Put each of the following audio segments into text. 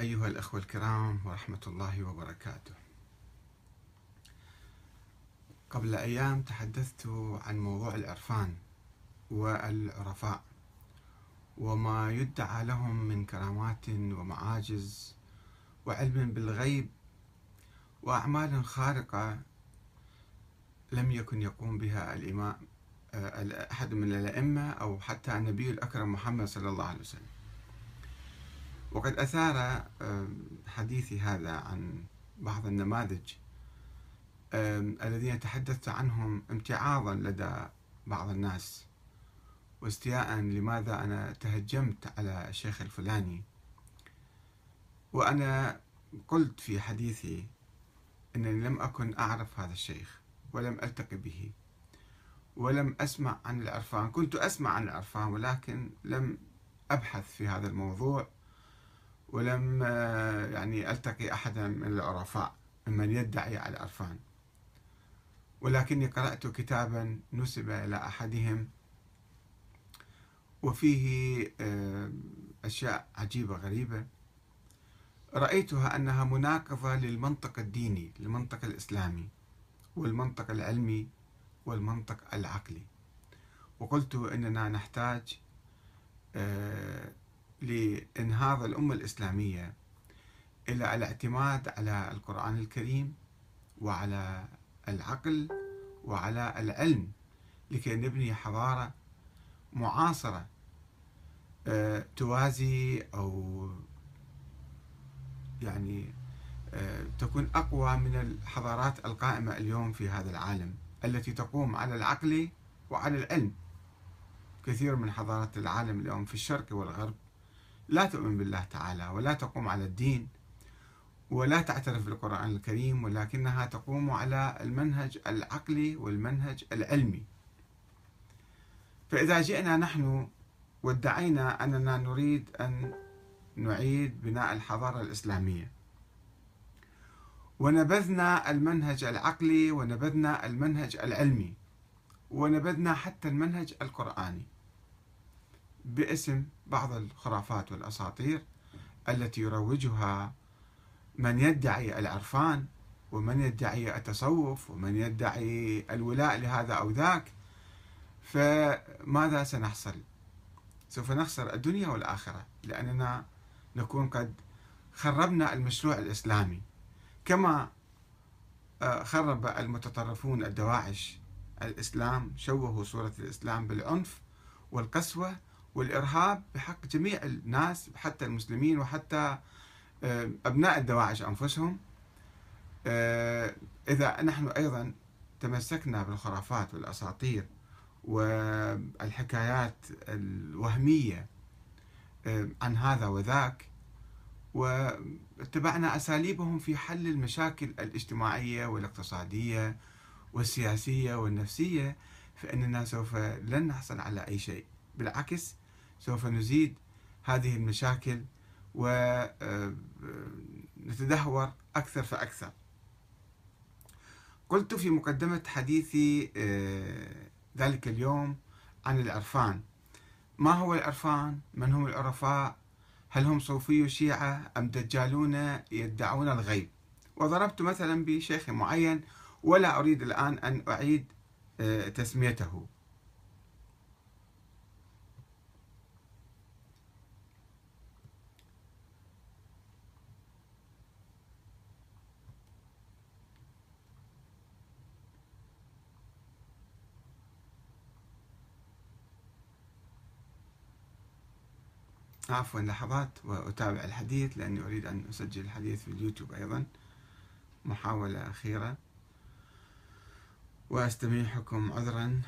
أيها الأخوة الكرام ورحمة الله وبركاته. قبل أيام تحدثت عن موضوع العرفان والعرفاء وما يدعى لهم من كرامات ومعاجز وعلم بالغيب وأعمال خارقة لم يكن يقوم بها الإمام أحد من الأئمة أو حتى النبي الأكرم محمد صلى الله عليه وسلم. وقد أثار حديثي هذا عن بعض النماذج الذين تحدثت عنهم امتعاضا لدى بعض الناس واستياء لماذا أنا تهجمت على الشيخ الفلاني. وأنا قلت في حديثي أنني لم أكن أعرف هذا الشيخ ولم ألتقي به ولم أسمع عن العرفان. كنت أسمع عن العرفان ولكن لم أبحث في هذا الموضوع. ولم يعني ألتقي أحدا من العرفاء ممن يدعي على العرفان ولكني قرأت كتابا نسب إلى أحدهم وفيه أشياء عجيبة غريبة. رأيتها أنها مناقضة للمنطق الديني للمنطق الإسلامي والمنطق العلمي والمنطق العقلي. وقلت أننا نحتاج لإنهاض الأمة الإسلامية إلى الاعتماد على القرآن الكريم وعلى العقل وعلى العلم لكي نبني حضارة معاصرة توازي أو يعني تكون أقوى من الحضارات القائمة اليوم في هذا العالم التي تقوم على العقل وعلى العلم. كثير من حضارات العالم اليوم في الشرق والغرب لا تؤمن بالله تعالى ولا تقوم على الدين ولا تعترف بالقرآن الكريم ولكنها تقوم على المنهج العقلي والمنهج العلمي. فإذا جئنا نحن وادعينا أننا نريد أن نعيد بناء الحضارة الإسلامية. ونبذنا المنهج العقلي ونبذنا المنهج العلمي ونبذنا حتى المنهج القرآني. باسم بعض الخرافات والأساطير التي يروجها من يدعي العرفان ومن يدعي التصوف ومن يدعي الولاء لهذا أو ذاك فماذا سنحصل؟ سوف نخسر الدنيا والآخرة لأننا نكون قد خربنا المشروع الإسلامي كما آه، خرب المتطرفون الدواعش الإسلام شوهوا صورة الإسلام بالعنف والقسوة والإرهاب بحق جميع الناس حتى المسلمين وحتى آه، أبناء الدواعش أنفسهم. آه، إذا نحن أيضا تمسكنا بالخرافات والأساطير والحكايات الوهمية آه، عن هذا وذاك واتبعنا أساليبهم في حل المشاكل الاجتماعية والاقتصادية والسياسية والنفسية فإننا سوف لن نحصل على أي شيء. بالعكس سوف نزيد هذه المشاكل ونتدهور آه، أكثر فأكثر قلت في مقدمة حديثي آه، ذلك اليوم عن العرفان ما هو العرفان؟ من هم العرفاء؟ هل هم صوفي شيعة أم دجالون يدعون الغيب؟ وضربت مثلا بشيخ معين ولا أريد الآن أن أعيد آه، تسميته عفوا لحظات وأتابع الحديث لأني أريد أن أسجل الحديث في اليوتيوب أيضا. محاولة أخيرة. وأستميحكم عذرا.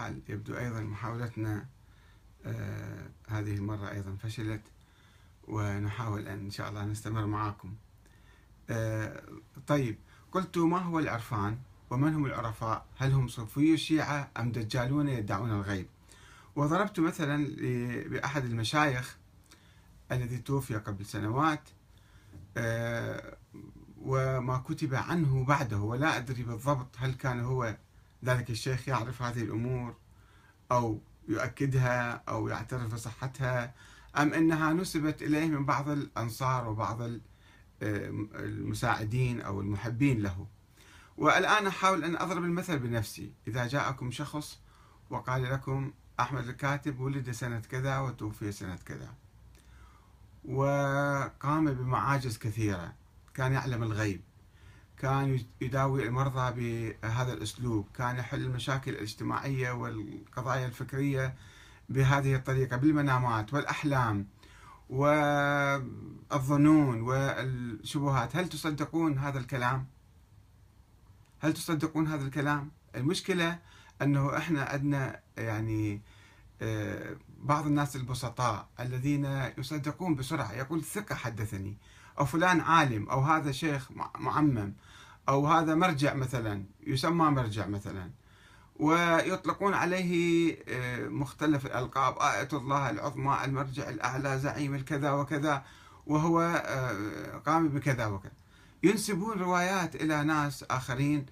حال يبدو أيضا محاولتنا آه هذه المرة أيضا فشلت ونحاول أن إن شاء الله نستمر معكم آه طيب قلت ما هو العرفان؟ ومن هم العرفاء؟ هل هم صوفي الشيعة أم دجالون يدعون الغيب؟ وضربت مثلا بأحد المشايخ الذي توفي قبل سنوات آه، وما كتب عنه بعده ولا أدري بالضبط هل كان هو ذلك الشيخ يعرف هذه الأمور أو يؤكدها أو يعترف بصحتها أم أنها نسبت إليه من بعض الأنصار وبعض المساعدين أو المحبين له. والآن أحاول أن أضرب المثل بنفسي. إذا جاءكم شخص وقال لكم أحمد الكاتب ولد سنة كذا وتوفي سنة كذا وقام بمعاجز كثيرة كان يعلم الغيب كان يداوي المرضى بهذا الأسلوب كان يحل المشاكل الاجتماعية والقضايا الفكرية بهذه الطريقة بالمنامات والأحلام والظنون والشبهات هل تصدقون هذا الكلام؟ هل تصدقون هذا الكلام؟ المشكلة أنه إحنا عندنا يعني آه، بعض الناس البسطاء الذين يصدقون بسرعة يقول ثقة حدثني أو فلان عالم أو هذا شيخ معمم أو هذا مرجع مثلا يسمى مرجع مثلا. ويطلقون عليه آه، مختلف الألقاب آية الله العظمى المرجع الأعلى زعيم الكذا وكذا وهو آه، قام بكذا وكذا. ينسبون روايات إلى ناس آخرين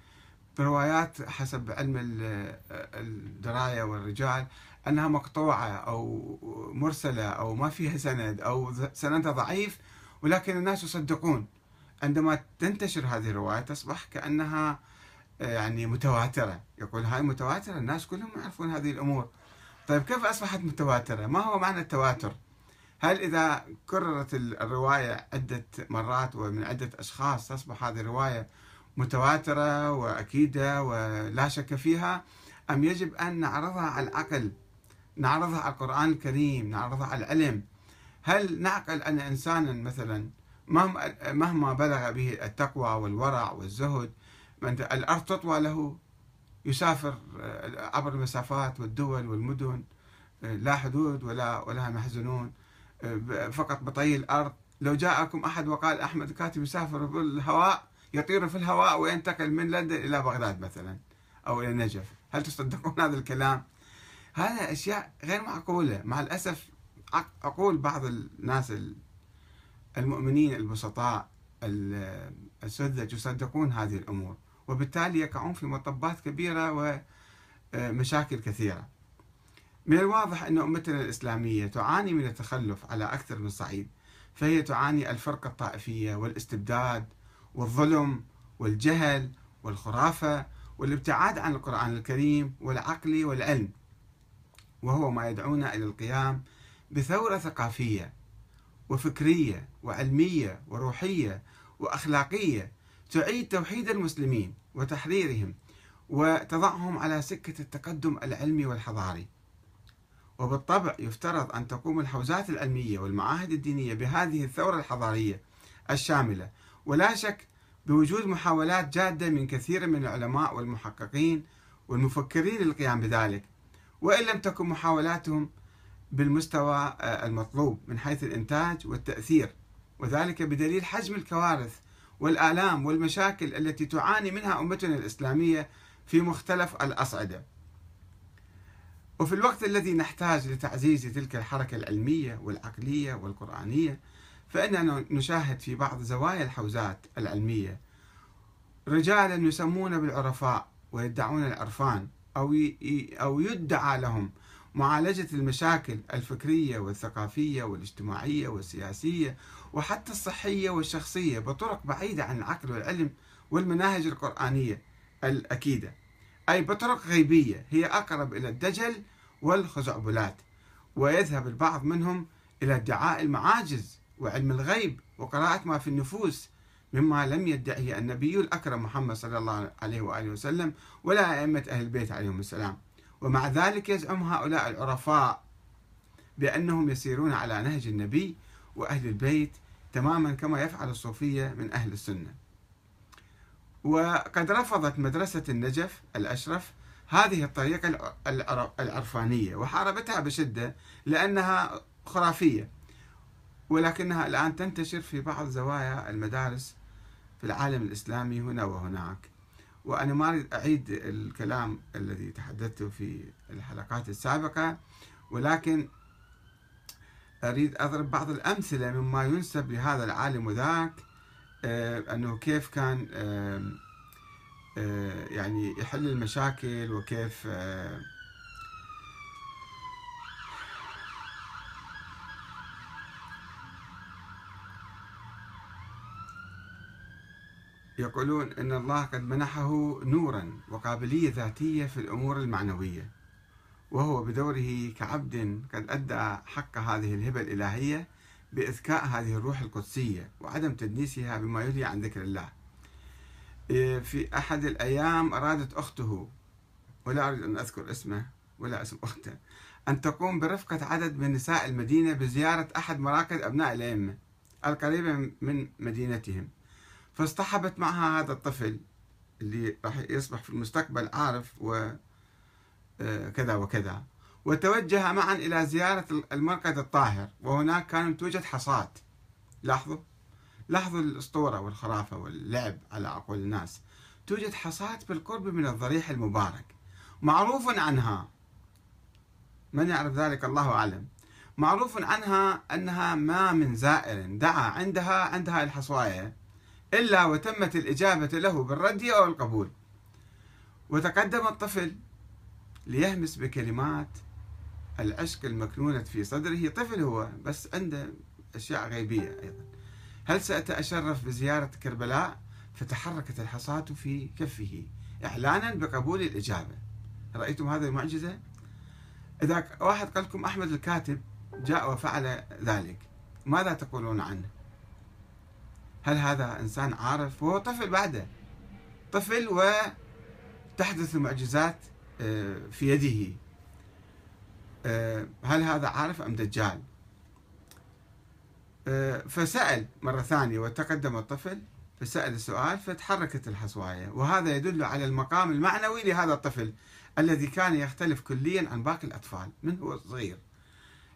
بروايات حسب علم الدراية والرجال أنها مقطوعة أو مرسلة أو ما فيها سند أو سندها ضعيف ولكن الناس يصدقون. عندما تنتشر هذه الرواية تصبح كأنها آه، يعني متواترة. يقول هاي متواترة الناس كلهم يعرفون هذه الأمور. طيب كيف أصبحت متواترة؟ ما هو معنى التواتر؟ هل إذا كررت الرواية عدة مرات ومن عدة أشخاص تصبح هذه الرواية متواترة وأكيدة ولا شك فيها أم يجب أن نعرضها على العقل؟ نعرضها على القرآن الكريم نعرضها على العلم. هل نعقل أن إنسانا مثلا مهما بلغ به التقوى والورع والزهد الأرض تطوى له. يسافر آه، عبر المسافات والدول والمدن آه، لا حدود ولا ولا محزنون آه، فقط بطي الأرض. لو جاءكم أحد وقال أحمد كاتب يسافر بالهواء يطير في الهواء وينتقل من لندن إلى بغداد مثلا أو إلى النجف هل تصدقون هذا الكلام؟ هذا أشياء غير معقولة. مع الأسف أقول بعض الناس المؤمنين البسطاء السذج يصدقون هذه الأمور. وبالتالي يقعون في مطبات كبيرة ومشاكل كثيرة. من الواضح أن أمتنا الإسلامية تعاني من التخلف على أكثر من صعيد فهي تعاني الفرقة الطائفية والاستبداد والظلم والجهل والخرافة والابتعاد عن القرآن الكريم والعقل والعلم وهو ما يدعونا إلى القيام بثورة ثقافية وفكرية وعلمية وروحية وأخلاقية تعيد توحيد المسلمين وتحريرهم وتضعهم على سكة التقدم العلمي والحضاري. وبالطبع يفترض أن تقوم الحوزات العلمية والمعاهد الدينية بهذه الثورة الحضارية الشاملة ولا شك بوجود محاولات جادة من كثير من العلماء والمحققين والمفكرين للقيام بذلك. وإن لم تكن محاولاتهم بالمستوى آه، المطلوب من حيث الإنتاج والتأثير. وذلك بدليل حجم الكوارث والآلام والمشاكل التي تعاني منها أمتنا الإسلامية في مختلف الأصعدة. وفي الوقت الذي نحتاج لتعزيز تلك الحركة العلمية والعقلية والقرآنية فإننا نشاهد في بعض زوايا الحوزات العلمية. رجالا يسمون بالعرفاء ويدعون العرفان أو أو يدعى لهم معالجة المشاكل الفكرية والثقافية والاجتماعية والسياسية وحتى الصحية والشخصية بطرق بعيدة عن العقل والعلم والمناهج القرآنية الأكيدة. أي بطرق غيبية هي أقرب إلى الدجل والخزعبلات ويذهب البعض منهم إلى ادعاء المعاجز وعلم الغيب وقراءة ما في النفوس مما لم يدعه النبي الأكرم محمد صلى الله عليه وآله وسلم ولا أئمة أهل البيت عليهم السلام. ومع ذلك يزعم هؤلاء العرفاء بأنهم يسيرون على نهج النبي وأهل البيت تماما كما يفعل الصوفية من أهل السنة. وقد رفضت مدرسة النجف الأشرف هذه الطريقة العرفانية وحاربتها بشدة لأنها خرافية ولكنها الآن تنتشر في بعض زوايا المدارس في العالم الإسلامي هنا وهناك. وأنا ما أريد أعيد الكلام الذي تحدثته في الحلقات السابقة ولكن أريد أضرب بعض الأمثلة مما ينسب لهذا العالم وذاك آه، أنه كيف كان آه، آه، يعني يحل المشاكل وكيف يقولون إن الله قد منحه نورا وقابلية ذاتية في الأمور المعنوية وهو بدوره كعبد قد أدى حق هذه الهبة الإلهية بإذكاء هذه الروح القدسية وعدم تدنيسها بما يلهي عن ذكر الله. إيه، في أحد الأيام أرادت أخته ولا أريد أن أذكر اسمه ولا اسم أخته أن تقوم برفقة عدد من نساء المدينة بزيارة أحد مراكز أبناء الأئمة القريبة من مدينتهم. فاصطحبت معها هذا الطفل اللي راح يصبح في المستقبل عارف وكذا آه، وكذا. وتوجه معا إلى زيارة المركز الطاهر وهناك كانت توجد حصات لاحظوا؟ لاحظوا الأسطورة والخرافة واللعب على عقول الناس. توجد حصات بالقرب من الضريح المبارك. معروف عنها. من يعرف ذلك؟ الله أعلم. معروف عنها أنها ما من زائر دعا عندها عندها الحصواية. إلا وتمت الإجابة له بالرد أو القبول. وتقدم الطفل ليهمس بكلمات العشق المكنونة في صدره. طفل هو بس عنده أشياء غيبية أيضا. هل سأتأشرف بزيارة كربلاء؟ فتحركت الحصاة في كفه إعلانا بقبول الإجابة. رأيتم هذه المعجزة؟ إذا واحد قال لكم أحمد الكاتب جاء وفعل ذلك ماذا تقولون عنه؟ هل هذا إنسان عارف؟ هو طفل بعده. طفل وتحدث المعجزات آه، في يده. آه، هل هذا عارف أم دجال؟ آه، فسأل مرة ثانية وتقدم الطفل فسأل السؤال فتحركت الحصواية. وهذا يدل على المقام المعنوي لهذا الطفل الذي كان يختلف كليا عن باقي الأطفال من هو صغير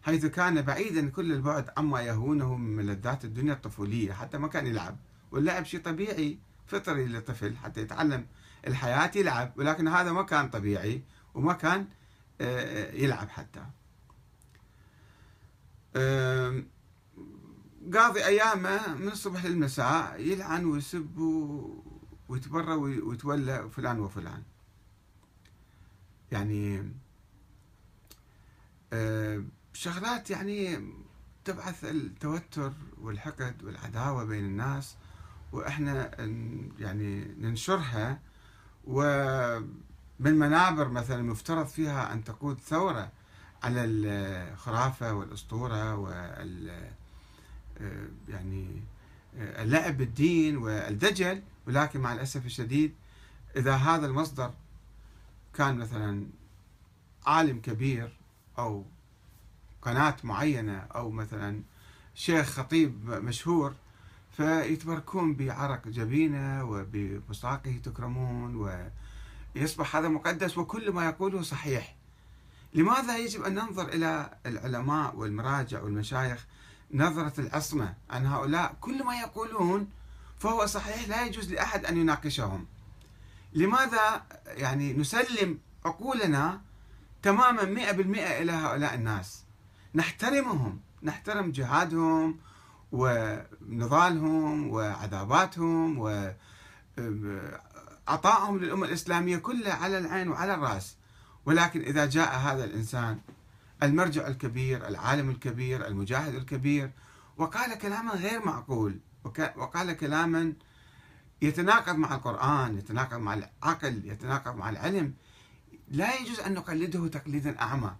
حيث كان بعيدا كل البعد عما يهونه من ملذات الدنيا الطفولية حتى ما كان يلعب. واللعب شيء طبيعي فطري للطفل حتى يتعلم الحياة يلعب ولكن هذا ما كان طبيعي وما كان آه، يلعب حتى. قاضي أيامه من الصبح للمساء يلعن ويسب ويتبرى ويتولى فلان وفلان. يعني شغلات يعني تبعث التوتر والحقد والعداوة بين الناس وإحنا يعني ننشرها ومن منابر مثلا المفترض فيها أن تقود ثورة على الخرافة والأسطورة وال يعني اللعب بالدين والدجل ولكن مع الأسف الشديد إذا هذا المصدر كان مثلا عالم كبير أو قناة معينة أو مثلا شيخ خطيب مشهور فيتبركون بعرق جبينة وبمصاقه تكرمون ويصبح هذا مقدس وكل ما يقوله صحيح. لماذا يجب أن ننظر إلى العلماء والمراجع والمشايخ نظرة العصمة أن هؤلاء؟ كل ما يقولون فهو صحيح لا يجوز لأحد أن يناقشهم. لماذا يعني نسلم عقولنا تماما مئة بالمئة إلى هؤلاء الناس؟ نحترمهم نحترم جهادهم ونضالهم وعذاباتهم وعطائهم للأمة الإسلامية كلها على العين وعلى الرأس. ولكن إذا جاء هذا الإنسان المرجع الكبير العالم الكبير المجاهد الكبير وقال كلاما غير معقول وقال كلاما يتناقض مع القرآن يتناقض مع العقل يتناقض مع العلم لا يجوز أن نقلده تقليدا أعمى.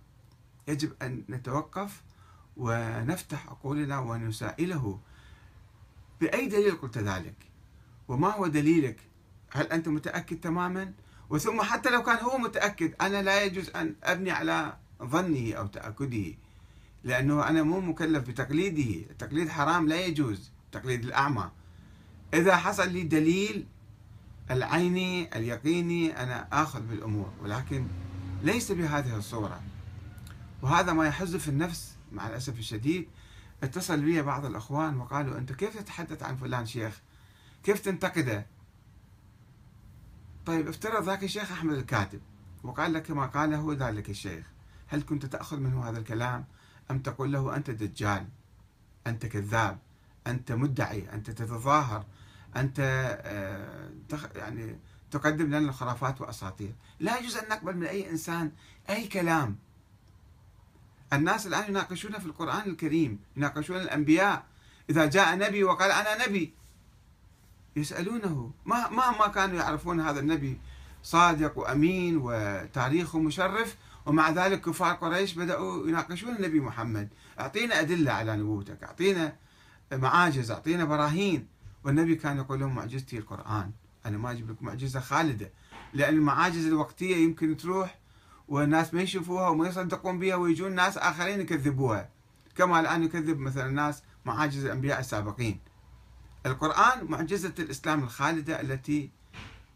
يجب أن نتوقف ونفتح عقولنا ونسائله. بأي دليل قلت ذلك؟ وما هو دليلك؟ هل أنت متأكد تماما؟ وثم حتى لو كان هو متأكد أنا لا يجوز أن أبني على ظنه أو تأكده لأنه أنا مو مكلف بتقليده. التقليد حرام لا يجوز تقليد الأعمى. إذا حصل لي دليل العيني اليقيني أنا آخذ بالأمور ولكن ليس بهذه الصورة. وهذا ما يحز في النفس مع الأسف الشديد. اتصل بي بعض الأخوان وقالوا أنت كيف تتحدث عن فلان شيخ؟ كيف تنتقده؟ طيب افترض ذاك الشيخ أحمد الكاتب. وقال لك ما قاله ذلك الشيخ. هل كنت تأخذ منه هذا الكلام؟ أم تقول له أنت دجال؟ أنت كذاب؟ أنت مدعي؟ أنت تتظاهر؟ أنت آه، يعني تقدم لنا الخرافات وأساطير. لا يجوز أن نقبل من أي إنسان أي كلام. الناس الآن يناقشون في القرآن الكريم يناقشون الأنبياء. إذا جاء نبي وقال أنا نبي يسألونه. ما ما ما كانوا يعرفون هذا النبي صادق وأمين وتاريخه مشرف ومع ذلك كفار قريش بدأوا يناقشون النبي محمد. أعطينا أدلة على نبوتك أعطينا معاجز أعطينا براهين. والنبي كان يقول لهم معجزتي القرآن. أنا ما أجيب لك معجزة خالدة لأن المعاجز الوقتية يمكن تروح والناس ما يشوفوها وما يصدقون بها ويجون ناس آخرين يكذبوها. كما الآن يكذب مثلا الناس معاجز الأنبياء السابقين. القرآن معجزة الإسلام الخالدة التي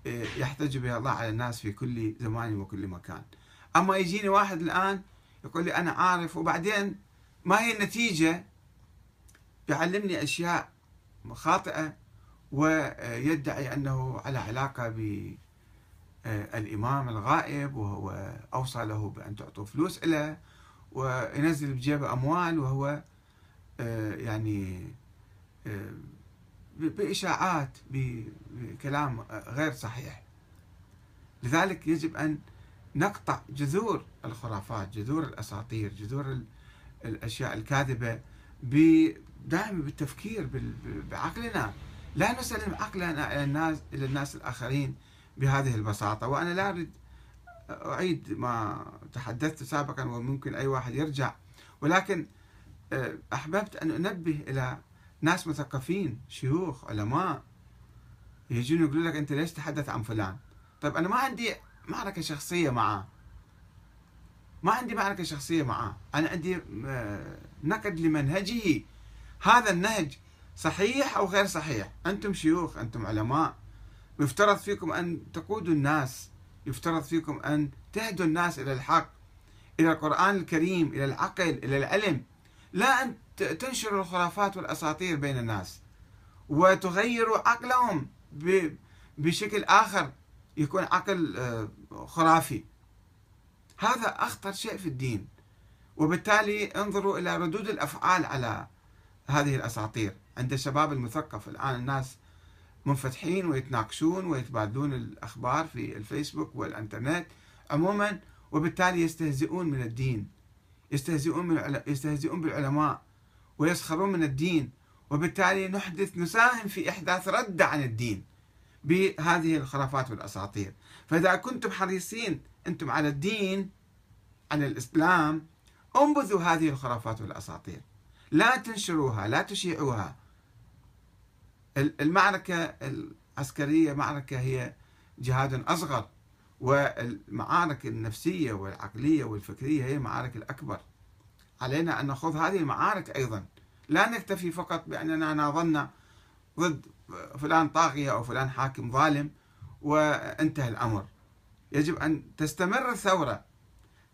آه، يحتج بها الله على الناس في كل زمان وكل مكان. أما يجيني واحد الآن يقول لي أنا عارف وبعدين ما هي النتيجة؟ يعلمني أشياء خاطئة ويدعي أنه على علاقة بالإمام الغائب وهو أوصى له بأن تعطوا فلوس له وينزل بجيبه أموال وهو آه، يعني آه، بإشاعات بكلام غير صحيح. لذلك يجب أن نقطع جذور الخرافات جذور الأساطير جذور الأشياء الكاذبة دائما بالتفكير بعقلنا. لا نسلم عقلنا إلى الناس إلى الناس الآخرين. بهذه البساطة. وأنا لا أريد أعيد ما تحدثت سابقا وممكن أي واحد يرجع. ولكن آه، أحببت أن أنبه إلى ناس مثقفين شيوخ علماء يجون يقولوا لك أنت ليش تحدث عن فلان؟ طيب أنا ما عندي معركة شخصية معه ما عندي معركة شخصية معه أنا عندي آه، نقد لمنهجه. هذا النهج صحيح أو غير صحيح؟ أنتم شيوخ أنتم علماء. يفترض فيكم أن تقودوا الناس يفترض فيكم أن تهدوا الناس إلى الحق إلى القرآن الكريم إلى العقل إلى العلم. لا أن تنشروا الخرافات والأساطير بين الناس. وتغيروا عقلهم بشكل آخر يكون عقل آه، خرافي. هذا أخطر شيء في الدين. وبالتالي انظروا إلى ردود الأفعال على هذه الأساطير. عند الشباب المثقف الآن الناس منفتحين ويتناقشون ويتبادلون الأخبار في الفيسبوك والإنترنت عموما وبالتالي يستهزئون من الدين. يستهزئون من يستهزئون بالعلماء ويسخرون من الدين. وبالتالي نحدث نساهم في إحداث ردة عن الدين بهذه الخرافات والأساطير. فإذا كنتم حريصين أنتم على الدين على الإسلام انبذوا هذه الخرافات والأساطير. لا تنشروها لا تشيعوها. المعركة العسكرية معركة هي جهاد أصغر والمعارك النفسية والعقلية والفكرية هي المعارك الأكبر. علينا أن نخوض هذه المعارك أيضا. لا نكتفي فقط بأننا ناضلنا ضد فلان طاغية أو فلان حاكم ظالم وانتهى الأمر. يجب أن تستمر الثورة.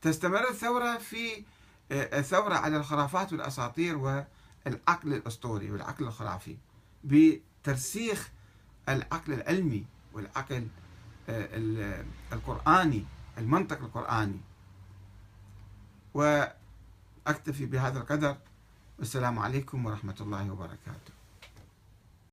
تستمر الثورة في الثورة على الخرافات والأساطير والعقل الأسطوري والعقل الخرافي. بترسيخ العقل العلمي والعقل آه، القرآني المنطق القرآني. وأكتفي بهذا القدر. والسلام عليكم ورحمة الله وبركاته.